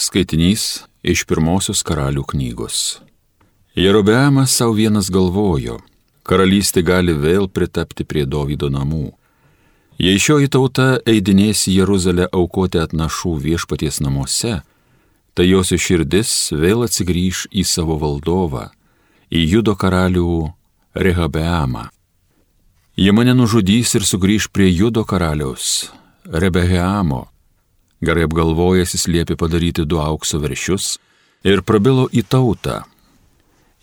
Skaitinys iš pirmosios karalių knygos. Jerobeamas savo vienas galvojo, karalystė gali vėl pritapti prie Dovydo namų. Jei šioji tauta eidinės į Jeruzalę aukoti atnašų viešpaties namuose, tai jos iširdis vėl atsigrįž į savo valdovą, į judo karalių Rehabeamą. Jie mane nužudys ir sugrįž prie judo karaliaus Rebeheamo Gerai apgalvojęs jis liepė padaryti du aukso veršius ir prabilo į tautą.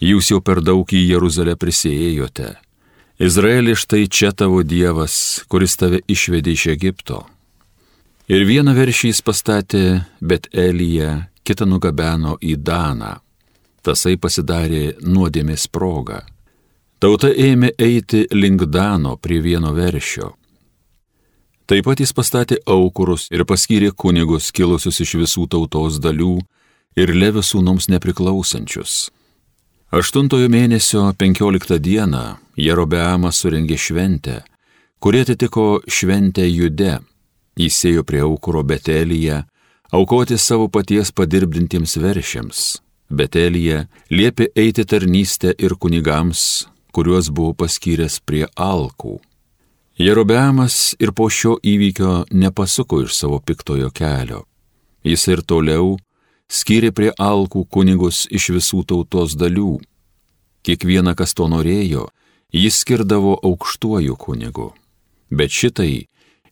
Jūs jau per daug į Jeruzalę prisėjote. Izraeli štai čia tavo Dievas, kuris tave išvedė iš Egipto. Ir vieną veršį jis pastatė Bet Elyje, kitą nugabeno į Daną. Tasai pasidarė nuodėmės progą. Tauta ėmė eiti link Dano prie vieno veršio. Taip pat jis pastatė aukurus ir paskyrė kunigus kilusius iš visų tautos dalių ir levi sūnums nepriklausančius. Aštuntojo mėnesio penkioliktą dieną Jerobeamas surengė šventę, kurie atitiko šventę jude. Jis ėjo prie aukuro Betelyje, aukoti savo paties padirbdintiems veršiams. Betelyje liepė eiti tarnystę ir kunigams, kuriuos buvo paskyręs prie alkų. Jerobeamas ir po šio įvykio nepasuko iš savo piktojo kelio. Jis ir toliau skyrė prie alkų kunigus iš visų tautos dalių. Kiekvieną, kas to norėjo, jis skirdavo aukštuoju kunigu. Bet šitai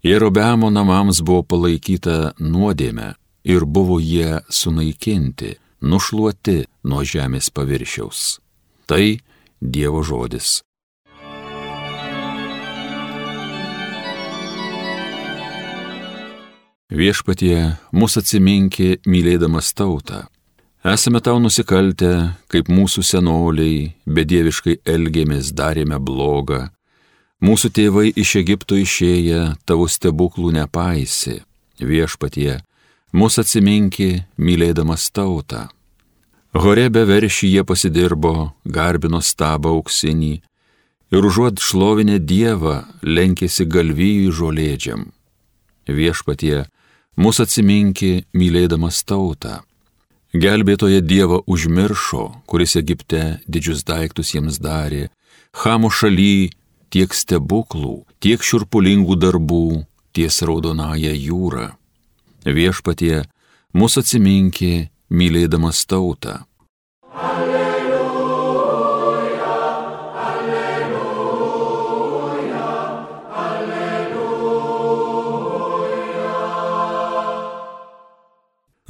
Jerobeamo namams buvo palaikyta nuodėme ir buvo jie sunaikinti, nušluoti nuo žemės paviršiaus. Tai Dievo žodis. Viešpatie, mūsų atsiminkė mylėdamas tautą. Esame tau nusikaltę, kaip mūsų senoliai, bedieviškai elgėmės, darėme blogą. Mūsų tėvai iš Egipto išėję tavo stebuklų nepaisė. Viešpatie, mūsų atsiminkė mylėdamas tautą. Horebe veršį jie pasidirbo, garbino stabą auksinį ir užuot šlovinę Dievą lenkėsi galvijų žolėdžiam. Viešpatie, Mūsų atsiminki, mylėdamas tautą. Gelbėtoje Dievą užmiršo, kuris Egipte didžius daiktus jiems darė, Hamo šaly tiek stebuklų, tiek šurpulingų darbų ties raudonąją jūrą. Viešpatie, mūsų atsiminki, mylėdamas tautą.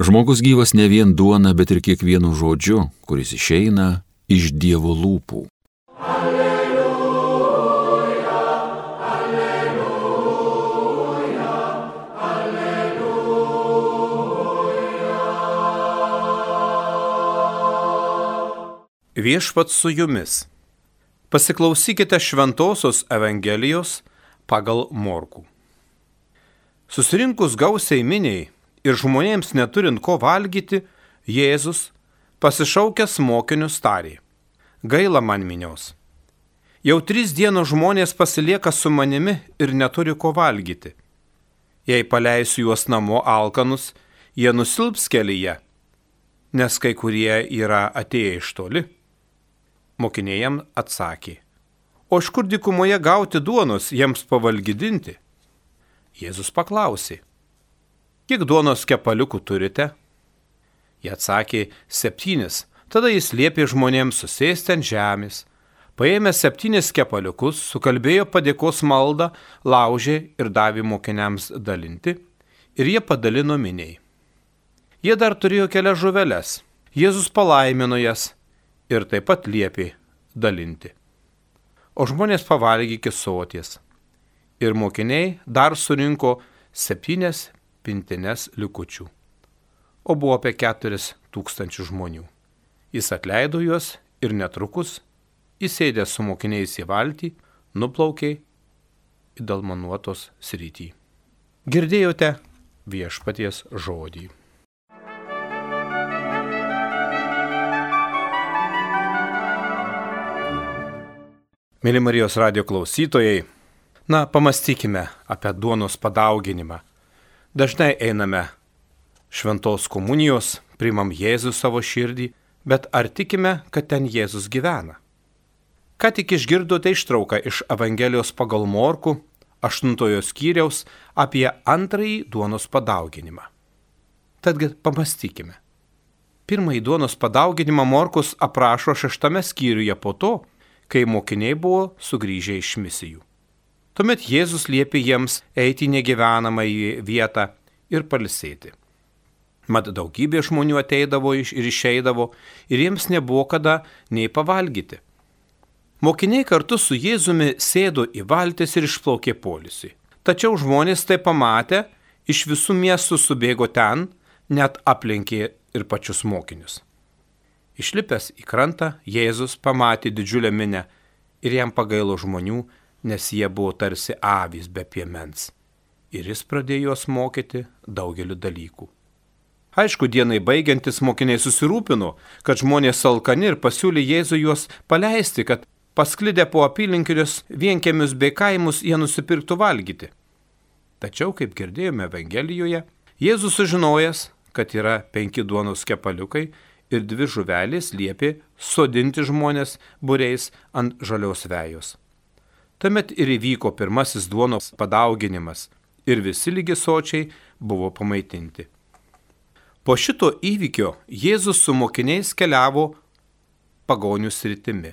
Žmogus gyvas ne vien duona, bet ir kiekvienu žodžiu, kuris išeina iš Dievo lūpų. Alleluja, alleluja, alleluja. Viešpat su jumis. Pasiklausykite Šventojios Evangelijos pagal Morkų. Susirinkus gausiai miniai, ir žmonėms neturint ko valgyti, Jėzus pasišaukęs mokinius tarė. Gaila man minios. Jau tris dienos žmonės pasilieka su manimi ir neturi ko valgyti. Jei paleisiu juos namo alkanus, jie nusilps kelyje, nes kai kurie yra atėję iš toli. Mokiniai jam atsakė, o iš kur dikumoje gauti duonos jiems pavalgydinti? Jėzus paklausė, kiek duonos kepaliukų turite? Jie atsakė, septynis. Tada jis liepė žmonėms susėsti ant žemės. Paėmė septynis kepaliukus, sukalbėjo padėkos maldą, laužė ir davė mokiniams dalinti, ir jie padalino miniai. Jie dar turėjo kelias žuveles. Jėzus palaimino jas ir taip pat liepė dalinti. O žmonės pavalgė iki soties. Ir mokiniai dar surinko septynes pintines likučių. O buvo apie keturis tūkstančių žmonių. Jis atleido juos ir netrukus, įsėdęs su mokiniais į valtį, nuplaukė į Dalmanuotos srity. Girdėjote viešpaties žodį. Mėly Marijos radio klausytojai, na, pamastykime apie duonos padauginimą Dažnai einame šventos komunijos primam Jėzų savo širdį, bet ar tikime, kad ten Jėzus gyvena? Ką tik išgirdote ištrauką iš Evangelijos pagal Morku, aštuntojo skyriaus apie antrąjį duonos padauginimą. Tadgi pamastykime. Pirmąjį duonos padauginimą Morkus aprašo šeštame skyriuje po to, kai mokiniai buvo sugrįžę iš misijų. Tuomet Jėzus liepė jiems eiti į negyvenamą vietą ir palisėti. Mat daugybė žmonių ateidavo ir išeidavo ir jiems nebuvo kada nei pavalgyti. Mokiniai kartu su Jėzumi sėdo į valtis ir išplaukė polisį. Tačiau žmonės tai pamatę, iš visų miestų subėgo ten, net aplenkė ir pačius mokinius. Išlipęs į krantą, Jėzus pamatė didžiulę minę ir jam pagailo žmonių, nes jie buvo tarsi avys be piemens. Ir jis pradėjo juos mokyti daugeliu dalykų. Aišku, dienai baigiantis mokiniai susirūpino, kad žmonės salkani ir pasiūlė Jėzui juos paleisti, kad pasklidę po apylinkinius vienkėmius bei kaimus jie nusipirktų valgyti. Tačiau, kaip girdėjome Evangelijoje, Jėzus sužinojęs, kad yra penki duonos kepaliukai ir dvi žuvelės liepė sodinti žmonės būreis ant žalios vejos. Tuomet ir įvyko pirmasis duonos padauginimas ir visi lygi sočiai buvo pamaitinti. Po šito įvykio Jėzus su mokiniais keliavo pagonių sritimi.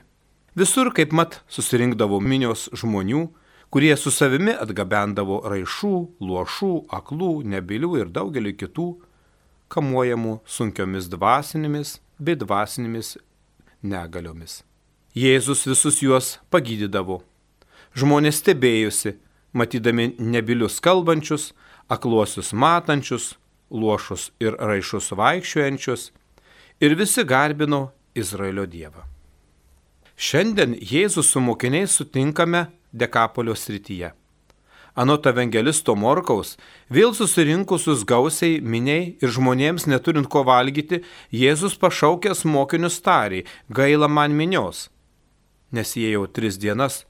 Visur kaip mat susirinkdavo minios žmonių, kurie su savimi atgabendavo raišų, luošų, aklų, nebilių ir daugelį kitų, kamuojamų sunkiomis dvasinėmis bei dvasinėmis negaliomis. Jėzus visus juos pagydydavo. Žmonės stebėjusi, matydami nebilius kalbančius, akluosius matančius, luošus ir raišus vaikščiojančius, ir visi garbino Izraelio Dievą. Šiandien Jėzus su mokiniais sutinkame Dekapolio srityje. Anot evangelisto Morkaus, vėl susirinkusius gausiai miniai ir žmonėms neturint ko valgyti, Jėzus pašaukęs mokinius tariai, gaila man minios. Nes jie jau tris dienas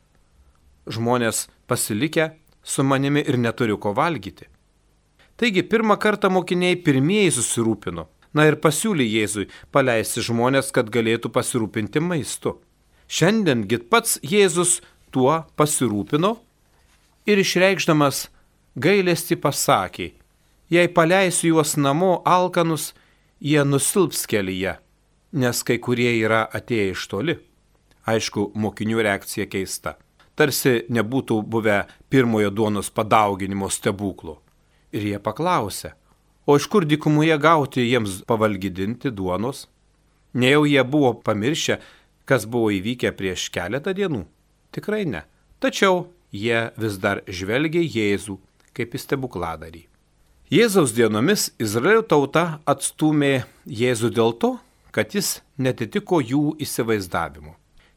žmonės pasilikę su manimi ir neturiu ko valgyti. Taigi pirmą kartą mokiniai pirmieji susirūpino. Na ir pasiūlė Jėzui paleisti žmonės, kad galėtų pasirūpinti maistu. Šiandien git pats Jėzus tuo pasirūpino ir išreikšdamas gailesti pasakė, jei paleisiu juos namo alkanus, jie nusilps kelyje, nes kai kurie yra atėję iš toli. Aišku, mokinių reakcija keista. Tarsi nebūtų buvę pirmojo duonos padauginimo stebuklų. Ir jie paklausė, o iš kur dykumoje gauti jiems pavalgydinti duonos? Nejau jie buvo pamiršę, kas buvo įvykę prieš keletą dienų? Tikrai ne. Tačiau jie vis dar žvelgia Jėzų kaip į stebukladarį. Jėzaus dienomis Izraelio tauta atstumė Jėzų dėl to, kad jis netitiko jų įsivaizdavimu.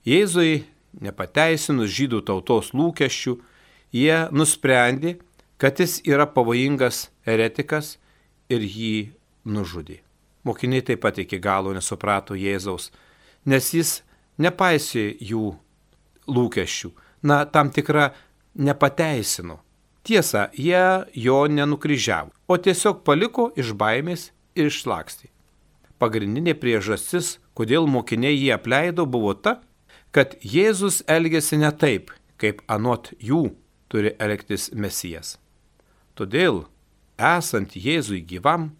Jėzui nepateisinus žydų tautos lūkesčių, jie nusprendė, kad jis yra pavojingas eretikas ir jį nužudė. Mokiniai taip pat iki galo nesuprato Jėzaus, nes jis nepaisė jų lūkesčių, na, tam tikrą nepateisino. Tiesa, jie jo nenukryžiavo, o tiesiog paliko iš baimės ir išlakstė. Pagrindinė priežastis, kodėl mokiniai jį apleido, buvo ta, kad Jėzus elgėsi ne taip, kaip anot jų turi elgtis Mesijas. Todėl, esant Jėzui gyvam,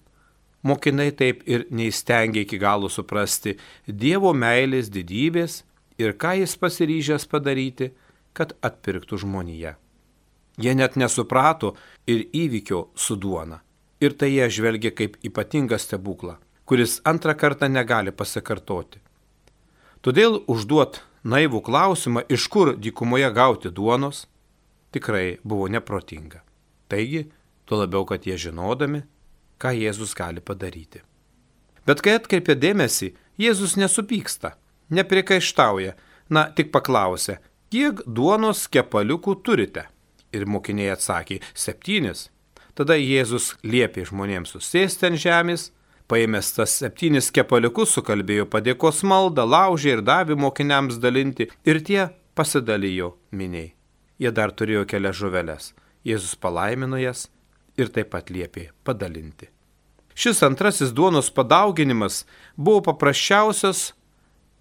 Mokinai taip ir neįstengia iki galo suprasti Dievo meilės didybės ir ką jis pasiryžęs padaryti, kad atpirktų žmoniją. Jie net nesuprato ir įvykio su duona. Ir tai jie žvelgia kaip ypatingą stebuklą, kuris antrą kartą negali pasikartoti. Todėl užduot naivų klausimą, iš kur dykumoje gauti duonos, tikrai buvo neprotinga. Taigi, tuo labiau, kad jie žinodami, ką Jėzus gali padaryti. Bet kai atkreipia dėmesį, Jėzus nesupyksta, neprikaištauja, na tik paklausė, kiek duonos kepaliukų turite? Ir mokiniai atsakė, septynis. Tada Jėzus liepė žmonėms susėsti ant žemės, paėmęs tas septynis kepaliukus, sukalbėjo padėkos maldą, laužė ir davė mokiniams dalinti, ir tie pasidalijo miniai. Jie dar turėjo kelias žuveles. Jėzus palaimino jas ir taip pat liepė padalinti. Šis antrasis duonos padauginimas buvo paprasčiausias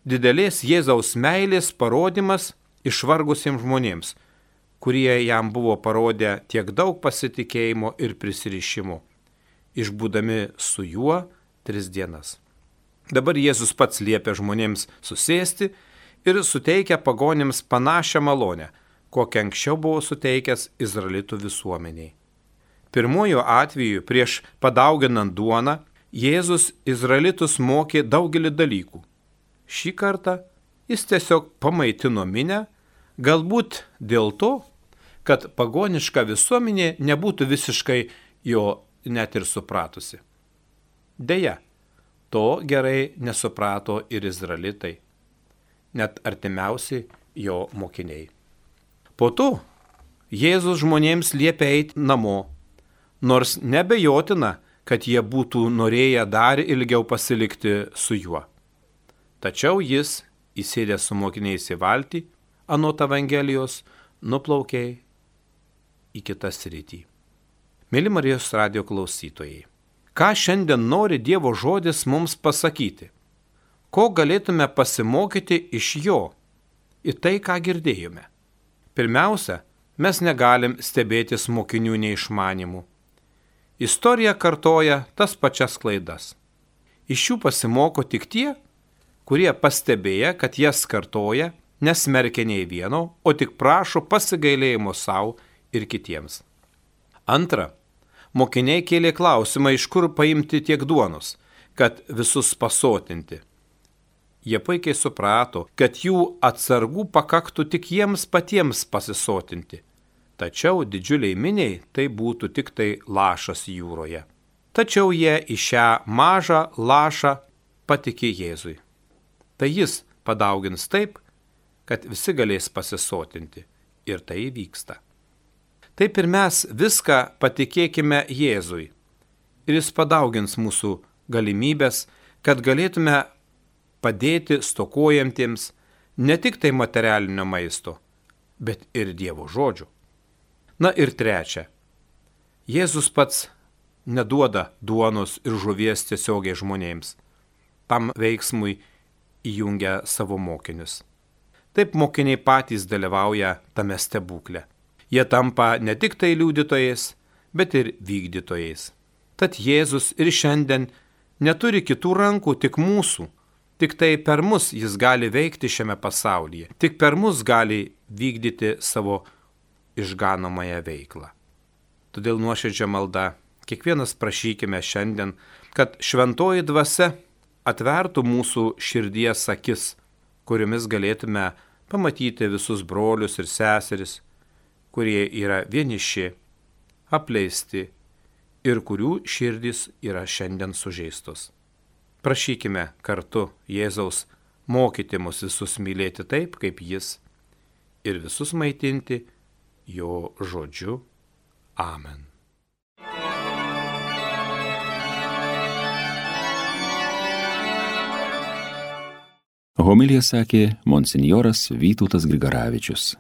didelės Jėzaus meilės parodimas išvargusiems žmonėms, kurie jam buvo parodę tiek daug pasitikėjimo ir prisirišimo, išbūdami su juo tris dienas. Dabar Jėzus pats liepia žmonėms susėsti ir suteikia pagonėms panašią malonę, kokią anksčiau buvo suteikęs Izraelitų visuomeniai. Pirmuoju atveju prieš padauginant duoną Jėzus Izraelitus mokė daugelį dalykų. Šį kartą jis tiesiog pamaitino minę, galbūt dėl to, kad pagoniška visuomenė nebūtų visiškai jo net ir supratusi. Deja, to gerai nesuprato ir izraelitai, net artimiausi jo mokiniai. Po to Jėzus žmonėms liepia eiti namo nors nebejotina, kad jie būtų norėję dar ilgiau pasilikti su juo. Tačiau jis, įsėdęs su mokiniais į valtį, anot Evangelijos, nuplaukė į kitą sritį. Mėly Marijos radio klausytojai, ką šiandien nori Dievo žodis mums pasakyti? Ko galėtume pasimokyti iš jo į tai, ką girdėjome? Pirmiausia, mes negalim stebėtis mokinių neišmanimų Istorija kartoja tas pačias klaidas. Iš jų pasimoko tik tie, kurie pastebėję, kad jas kartoja, nesmerkia nei vieno, o tik prašo pasigailėjimo savo ir kitiems. Antra, mokiniai kėlė klausimą, iš kur paimti tiek duonos, kad visus pasotinti. Jie puikiai suprato, kad jų atsargų pakaktų tik jiems patiems pasisotinti tačiau didžiuliai miniai tai būtų tik tai lašas jūroje. Tačiau jie į šią mažą lašą patikė Jėzui. Tai jis padaugins taip, kad visi galės pasisotinti. Ir tai įvyksta. Taip ir mes viską patikėkime Jėzui. Ir jis padaugins mūsų galimybės, kad galėtume padėti stokojantiems ne tik tai materialinio maisto, bet ir Dievo žodžių. Na ir trečia. Jėzus pats neduoda duonos ir žuvies tiesiogiai žmonėms. Tam veiksmui įjungia savo mokinius. Taip mokiniai patys dalyvauja tame stebuklė. Jie tampa ne tik tai liudytojais, bet ir vykdytojais. Tad Jėzus ir šiandien neturi kitų rankų, tik mūsų. Tik tai per mus jis gali veikti šiame pasaulyje. Tik per mus gali vykdyti savo išganomąją veiklą. Todėl nuoširdžia malda, kiekvienas prašykime šiandien, kad šventoji dvasia atvertų mūsų širdies akis, kuriomis galėtume pamatyti visus brolius ir seseris, kurie yra vieniši, apleisti ir kurių širdys yra šiandien sužeistos. Prašykime kartu Jėzaus mokyti mus visus mylėti taip, kaip Jis, ir visus maitinti jo žodžiu. Amen. Homilija sakė monsinjoras Vytautas Grigaravičius.